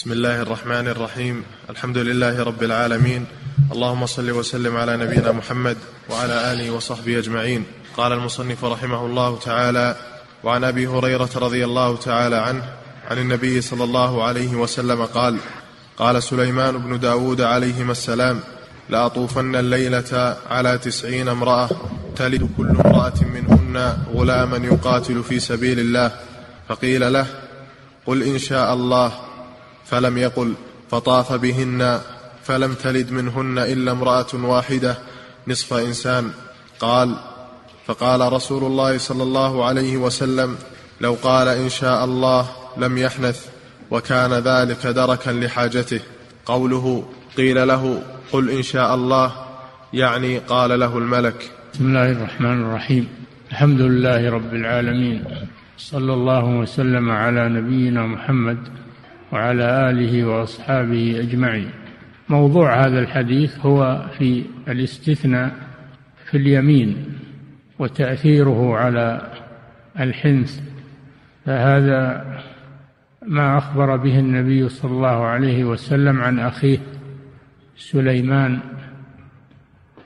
بسم الله الرحمن الرحيم الحمد لله رب العالمين اللهم صل وسلم على نبينا محمد وعلى اله وصحبه اجمعين قال المصنف رحمه الله تعالى وعن ابي هريره رضي الله تعالى عنه عن النبي صلى الله عليه وسلم قال قال سليمان بن داود عليهما السلام لاطوفن الليلة على تسعين امراه تلد كل امراه منهن غلاما يقاتل في سبيل الله فقيل له قل ان شاء الله فلم يقل فطاف بهن فلم تلد منهن إلا امرأة واحدة نصف إنسان. قال فقال رسول الله صلى الله عليه وسلم لو قال إن شاء الله لم يحنث وكان ذلك دركا لحاجته. قوله قيل له قل إن شاء الله يعني قال له الملك. بسم الله الرحمن الرحيم. الحمد لله رب العالمين. صلى الله وسلم على نبينا محمد وعلى آله وأصحابه أجمعين. موضوع هذا الحديث هو في الاستثناء في اليمين وتأثيره على الحنث. فهذا ما أخبر به النبي صلى الله عليه وسلم عن أخيه سليمان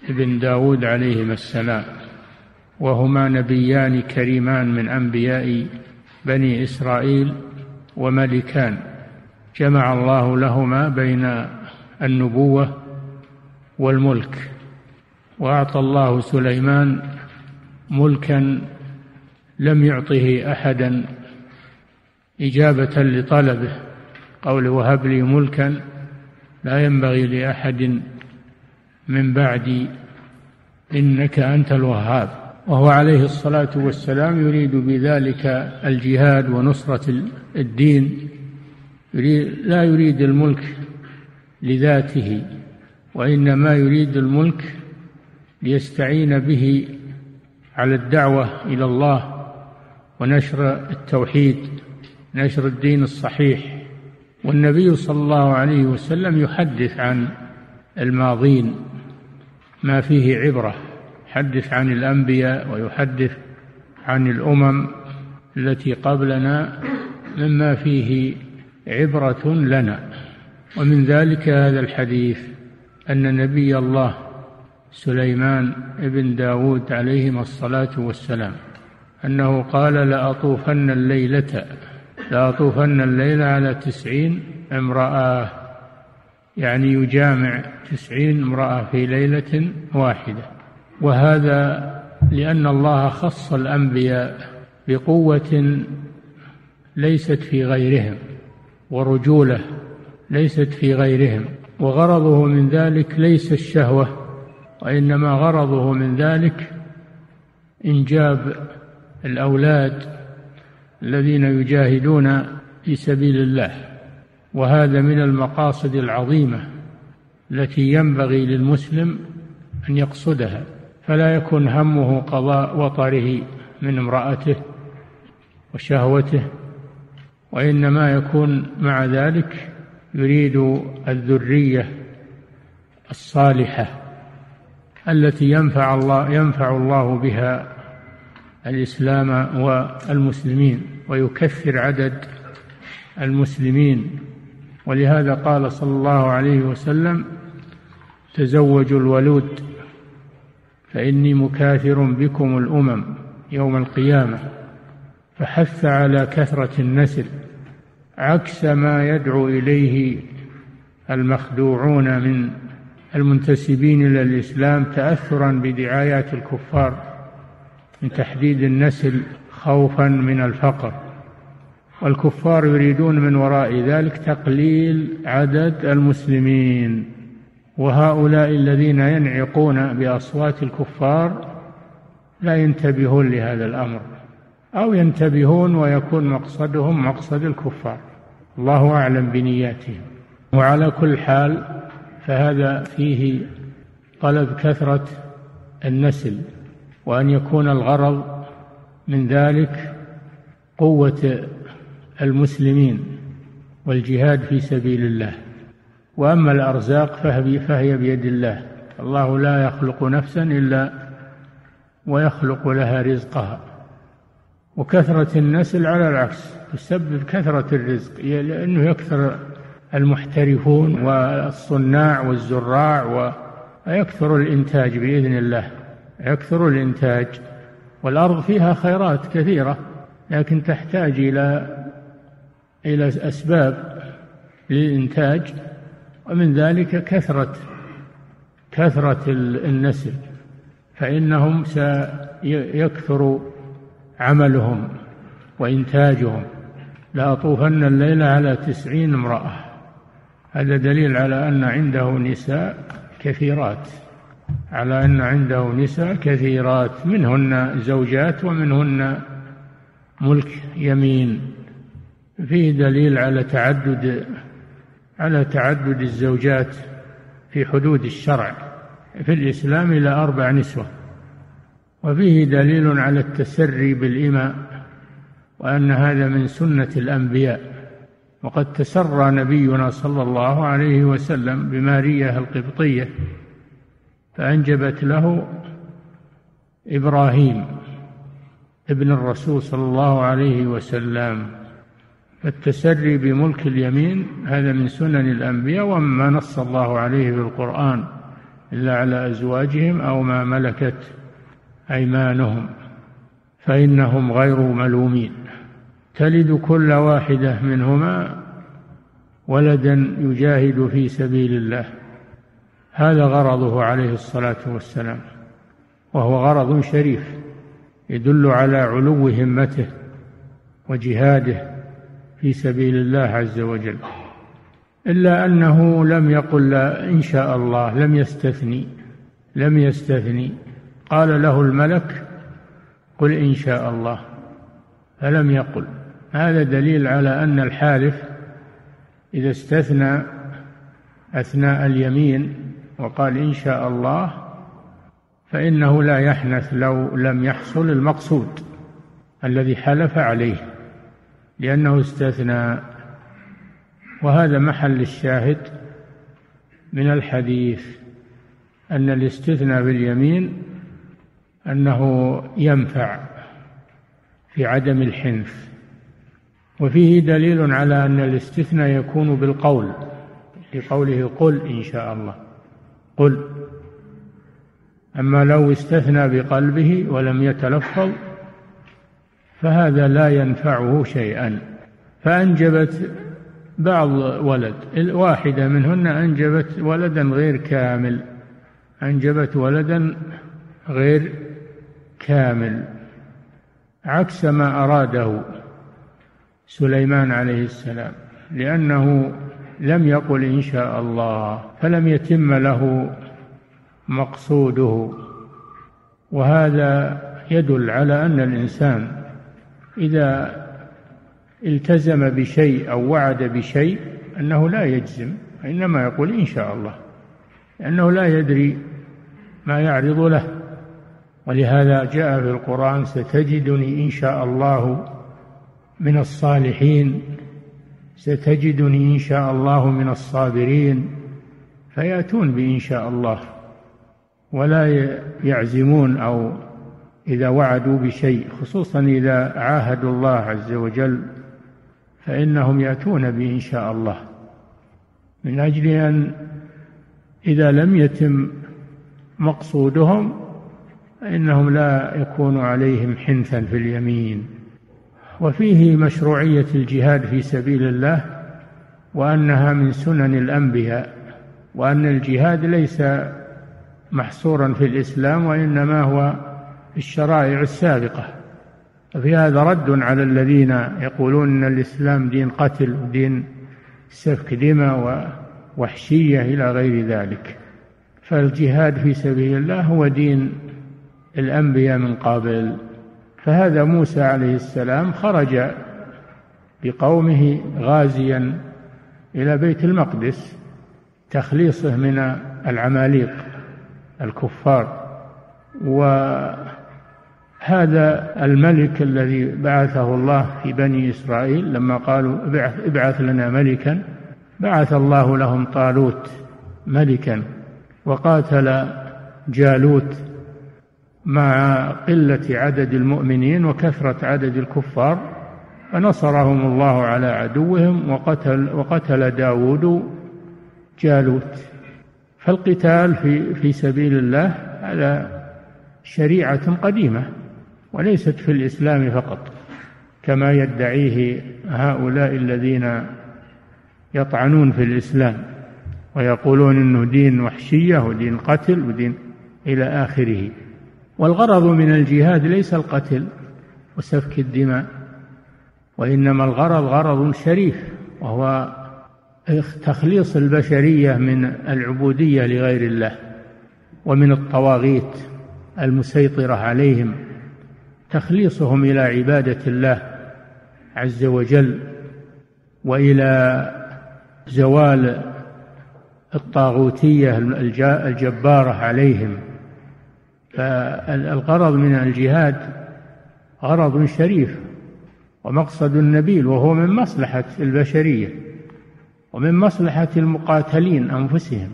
بن داود عليهما السلام. وهما نبيان كريمان من أنبياء بني إسرائيل وملكان. جمع الله لهما بين النبوة والملك وأعطى الله سليمان ملكا لم يعطه احدا إجابة لطلبه قول وهب لي ملكا لا ينبغي لأحد من بعدي إنك أنت الوهاب. وهو عليه الصلاة والسلام يريد بذلك الجهاد ونصرة الدين. لا يريد الملك لذاته وإنما يريد الملك ليستعين به على الدعوة إلى الله ونشر التوحيد نشر الدين الصحيح. والنبي صلى الله عليه وسلم يحدث عن الماضين ما فيه عبرة يحدث عن الأنبياء ويحدث عن الأمم التي قبلنا مما فيه عبرة لنا. ومن ذلك هذا الحديث أن نبي الله سليمان بن داود عليهما الصلاة والسلام أنه قال لأطوفن الليلة لأطوفن الليلة على تسعين امرأة. يعني يجامع تسعين امرأة في ليلة واحدة. وهذا لأن الله خص الأنبياء بقوة ليست في غيرهم. ورجوله ليست في غيرهم وغرضه من ذلك ليس الشهوة وإنما غرضه من ذلك إنجاب الأولاد الذين يجاهدون في سبيل الله. وهذا من المقاصد العظيمة التي ينبغي للمسلم أن يقصدها. فلا يكن همه قضاء وطره من امرأته وشهوته وإنما يكون مع ذلك يريد الذرية الصالحة التي ينفع الله ينفع الله بها الإسلام والمسلمين ويكثر عدد المسلمين. ولهذا قال صلى الله عليه وسلم تزوجوا الولود فإني مكاثر بكم الأمم يوم القيامة. فحث على كثرة النسل عكس ما يدعو إليه المخدوعون من المنتسبين إلى الإسلام تاثرا بدعايات الكفار من تحديد النسل خوفا من الفقر. والكفار يريدون من وراء ذلك تقليل عدد المسلمين وهؤلاء الذين ينعقون بأصوات الكفار لا ينتبهون لهذا الأمر. أو ينتبهون ويكون مقصدهم مقصد الكفار. الله أعلم بنياتهم. وعلى كل حال فهذا فيه طلب كثرة النسل وأن يكون الغرض من ذلك قوة المسلمين والجهاد في سبيل الله. وأما الأرزاق فهي بيد الله. الله لا يخلق نفسا إلا ويخلق لها رزقها. وكثرة النسل على العكس تسبب كثرة الرزق لأنه يكثر المحترفون والصناع والزراع ويكثر الإنتاج بإذن الله يكثر الإنتاج. والأرض فيها خيرات كثيرة لكن تحتاج إلى إلى أسباب للإنتاج ومن ذلك كثرة كثرة النسل فإنهم سيكثر عملهم وإنتاجهم لأطوفن الليلة على تسعين امرأة. هذا دليل على أن عنده نساء كثيرات على أن عنده نساء كثيرات منهن زوجات ومنهن ملك يمين. فيه دليل على تعدد على تعدد الزوجات في حدود الشرع. في الإسلام إلى أربع نسوة. وفيه دليل على التسري بالإماء وأن هذا من سنة الأنبياء. وقد تسرى نبينا صلى الله عليه وسلم بمارية القبطية فأنجبت له إبراهيم ابن الرسول صلى الله عليه وسلم. فالتسري بملك اليمين هذا من سنن الأنبياء وما نص الله عليه في القرآن إلا على أزواجهم أو ما ملكت أيمانهم فإنهم غير ملومين. تلد كل واحدة منهما ولدا يجاهد في سبيل الله. هذا غرضه عليه الصلاة والسلام وهو غرض شريف يدل على علو همته وجهاده في سبيل الله عز وجل. إلا أنه لم يقل إن شاء الله لم يستثني لم يستثني. قال له الملك قل إن شاء الله. فلم يقل. هذا دليل على أن الحالف إذا استثنى أثناء اليمين وقال إن شاء الله فإنه لا يحنث لو لم يحصل المقصود الذي حلف عليه لأنه استثنى. وهذا محل الشاهد من الحديث أن الاستثناء باليمين أنه ينفع في عدم الحنث وفيه دليل على أن الاستثناء يكون بالقول لقوله قل إن شاء الله. قل. أما لو استثنى بقلبه ولم يتلفظ فهذا لا ينفعه شيئا. فأنجبت بعض ولد واحدة منهن أنجبت ولدا غير كامل أنجبت ولدا غير كامل عكس ما أراده سليمان عليه السلام لأنه لم يقل إن شاء الله فلم يتم له مقصوده. وهذا يدل على أن الإنسان إذا التزم بشيء أو وعد بشيء أنه لا يجزم إنما يقول إن شاء الله لأنه لا يدري ما يعرض له. ولهذا جاء في القرآن ستجدني إن شاء الله من الصالحين ستجدني إن شاء الله من الصابرين فيأتون بإن شاء الله. ولا يعزمون أو إذا وعدوا بشيء خصوصا إذا عاهدوا الله عز وجل فإنهم يأتون به إن شاء الله. من أجل أن إذا لم يتم مقصودهم فإنهم لا يكون عليهم حنثا في اليمين. وفيه مشروعية الجهاد في سبيل الله وأنها من سنن الأنبياء وأن الجهاد ليس محصورا في الإسلام وإنما هو في الشرائع السابقة. وفي هذا رد على الذين يقولون إن الإسلام دين قتل ودين سفك دماء ووحشيه إلى غير ذلك. فالجهاد في سبيل الله هو دين الأنبياء من قبل. فهذا موسى عليه السلام خرج بقومه غازيا إلى بيت المقدس تخليصه من العماليق الكفار. و هذا الملك الذي بعثه الله في بني إسرائيل لما قالوا ابعث لنا ملكا بعث الله لهم طالوت ملكا وقاتل جالوت مع قلة عدد المؤمنين وكثرة عدد الكفار فنصرهم الله على عدوهم وقتل وقتل داود جالوت. فالقتال في في سبيل الله هذا شريعة قديمة وليست في الإسلام فقط كما يدعيه هؤلاء الذين يطعنون في الإسلام ويقولون إنه دين وحشية ودين قتل ودين إلى آخره. والغرض من الجهاد ليس القتل وسفك الدماء وإنما الغرض غرض شريف وهو تخليص البشرية من العبودية لغير الله ومن الطواغيت المسيطرة عليهم تخليصهم إلى عبادة الله عز وجل وإلى زوال الطاغوتية الجبارة عليهم. فالغرض من الجهاد غرض شريف ومقصد نبيل وهو من مصلحة البشرية ومن مصلحة المقاتلين أنفسهم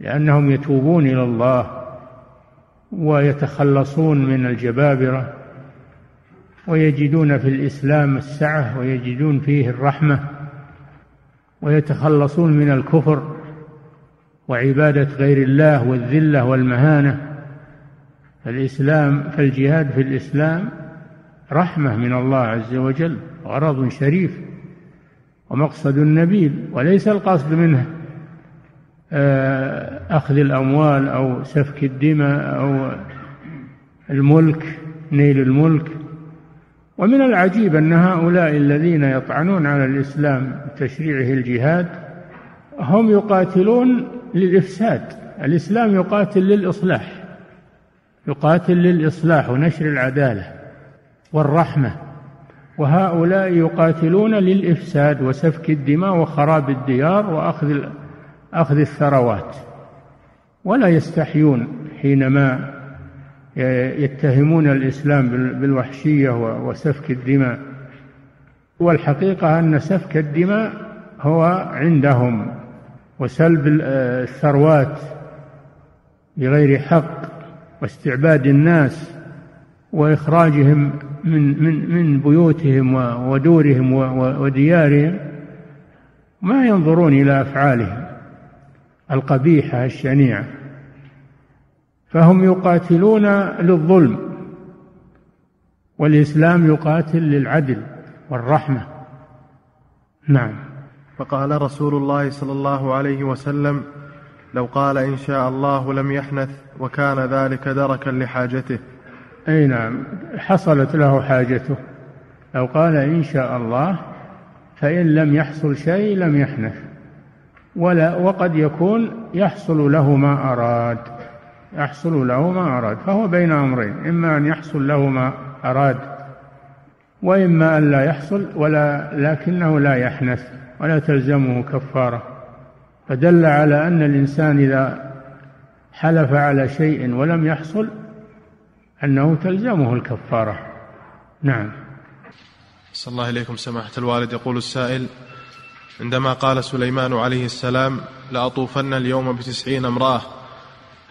لأنهم يتوبون إلى الله ويتخلصون من الجبابرة ويجدون في الإسلام السعة ويجدون فيه الرحمة ويتخلصون من الكفر وعبادة غير الله والذلة والمهانة. فالاسلام فالجهاد في الإسلام رحمة من الله عز وجل غرض شريف ومقصد نبيل وليس القصد منه آه، أخذ الأموال أو سفك الدماء أو الملك نيل الملك. ومن العجيب أن هؤلاء الذين يطعنون على الإسلام بتشريعه الجهاد هم يقاتلون للإفساد الإسلام يقاتل للإصلاح. يقاتل للإصلاح ونشر العدالة والرحمة وهؤلاء يقاتلون للإفساد وسفك الدماء وخراب الديار وأخذ أخذ الثروات. ولا يستحيون حينما يتهمون الإسلام بالوحشية وسفك الدماء. والحقيقة أن سفك الدماء هو عندهم وسلب الثروات بغير حق. واستعباد الناس وإخراجهم من من من بيوتهم ودورهم وديارهم ما ينظرون إلى أفعالهم القبيحة الشنيعة فهم يقاتلون للظلم والإسلام يقاتل للعدل والرحمة. نعم. فقال رسول الله صلى الله عليه وسلم لو قال إن شاء الله لم يحنث وكان ذلك دركا لحاجته. أي نعم حصلت له حاجته. لو قال إن شاء الله فإن لم يحصل شيء لم يحنث. ولا وقد يكون يحصل له ما أراد. يحصل له ما أراد فهو بين أمرين إما أن يحصل له ما أراد وإما أن لا يحصل ولا لكنه لا يحنث ولا تلزمه كفارة. فدل على أن الإنسان إذا حلف على شيء ولم يحصل أنه تلزمه الكفارة. نعم. صلى الله إليكم سماحة الوالد. يقول السائل عندما قال سليمان عليه السلام لأطوفن اليوم بتسعين امرأة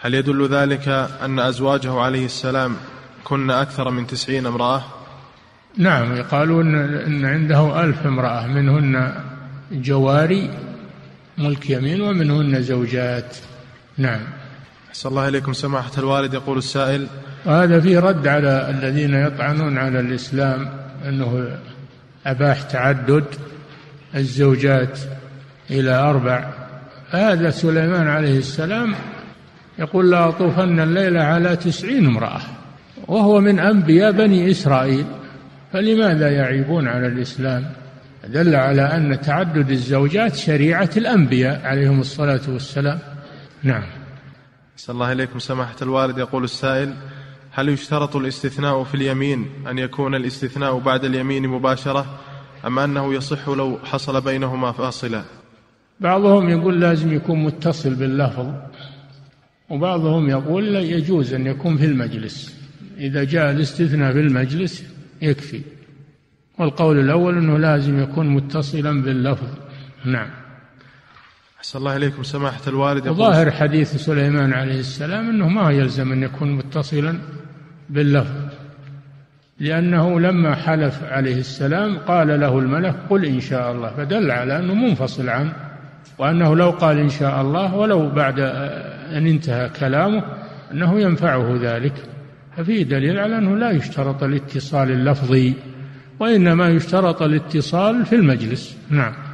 هل يدل ذلك أن أزواجه عليه السلام كن أكثر من تسعين امرأة؟ نعم يقالون أن عنده ألف امرأة منهن جواري ملك يمين ومنهن زوجات. نعم. أحسن الله إليكم سماحة الوالد يقول السائل وهذا فيه رد على الذين يطعنون على الإسلام أنه أباح تعدد الزوجات إلى أربع. هذا سليمان عليه السلام يقول لا أطوفن الليلة على تسعين امرأة وهو من أنبياء بني إسرائيل فلماذا يعيبون على الإسلام؟ دل على أن تعدد الزوجات شريعة الأنبياء عليهم الصلاة والسلام. نعم. صلى الله إليكم سماحة الوالد. يقول السائل هل يشترط الاستثناء في اليمين أن يكون الاستثناء بعد اليمين مباشرة أم أنه يصح لو حصل بينهما فاصلة بعضهم يقول لازم يكون متصل باللفظ وبعضهم يقول لا يجوز أن يكون في المجلس. إذا جاء الاستثناء في المجلس يكفي. والقول الأول أنه لازم يكون متصلا باللفظ. نعم. أحسن الله إليكم. سماحة الوالد ظاهر حديث سليمان عليه السلام أنه ما يلزم أن يكون متصلا باللفظ لأنه لما حلف عليه السلام قال له الملك قل إن شاء الله فدل على أنه منفصل عنه وأنه لو قال إن شاء الله ولو بعد أن انتهى كلامه أنه ينفعه ذلك. ففيه دليل على أنه لا يشترط الاتصال اللفظي. وإنما يشترط الاتصال في المجلس. نعم.